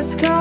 the sky.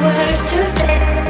words to say.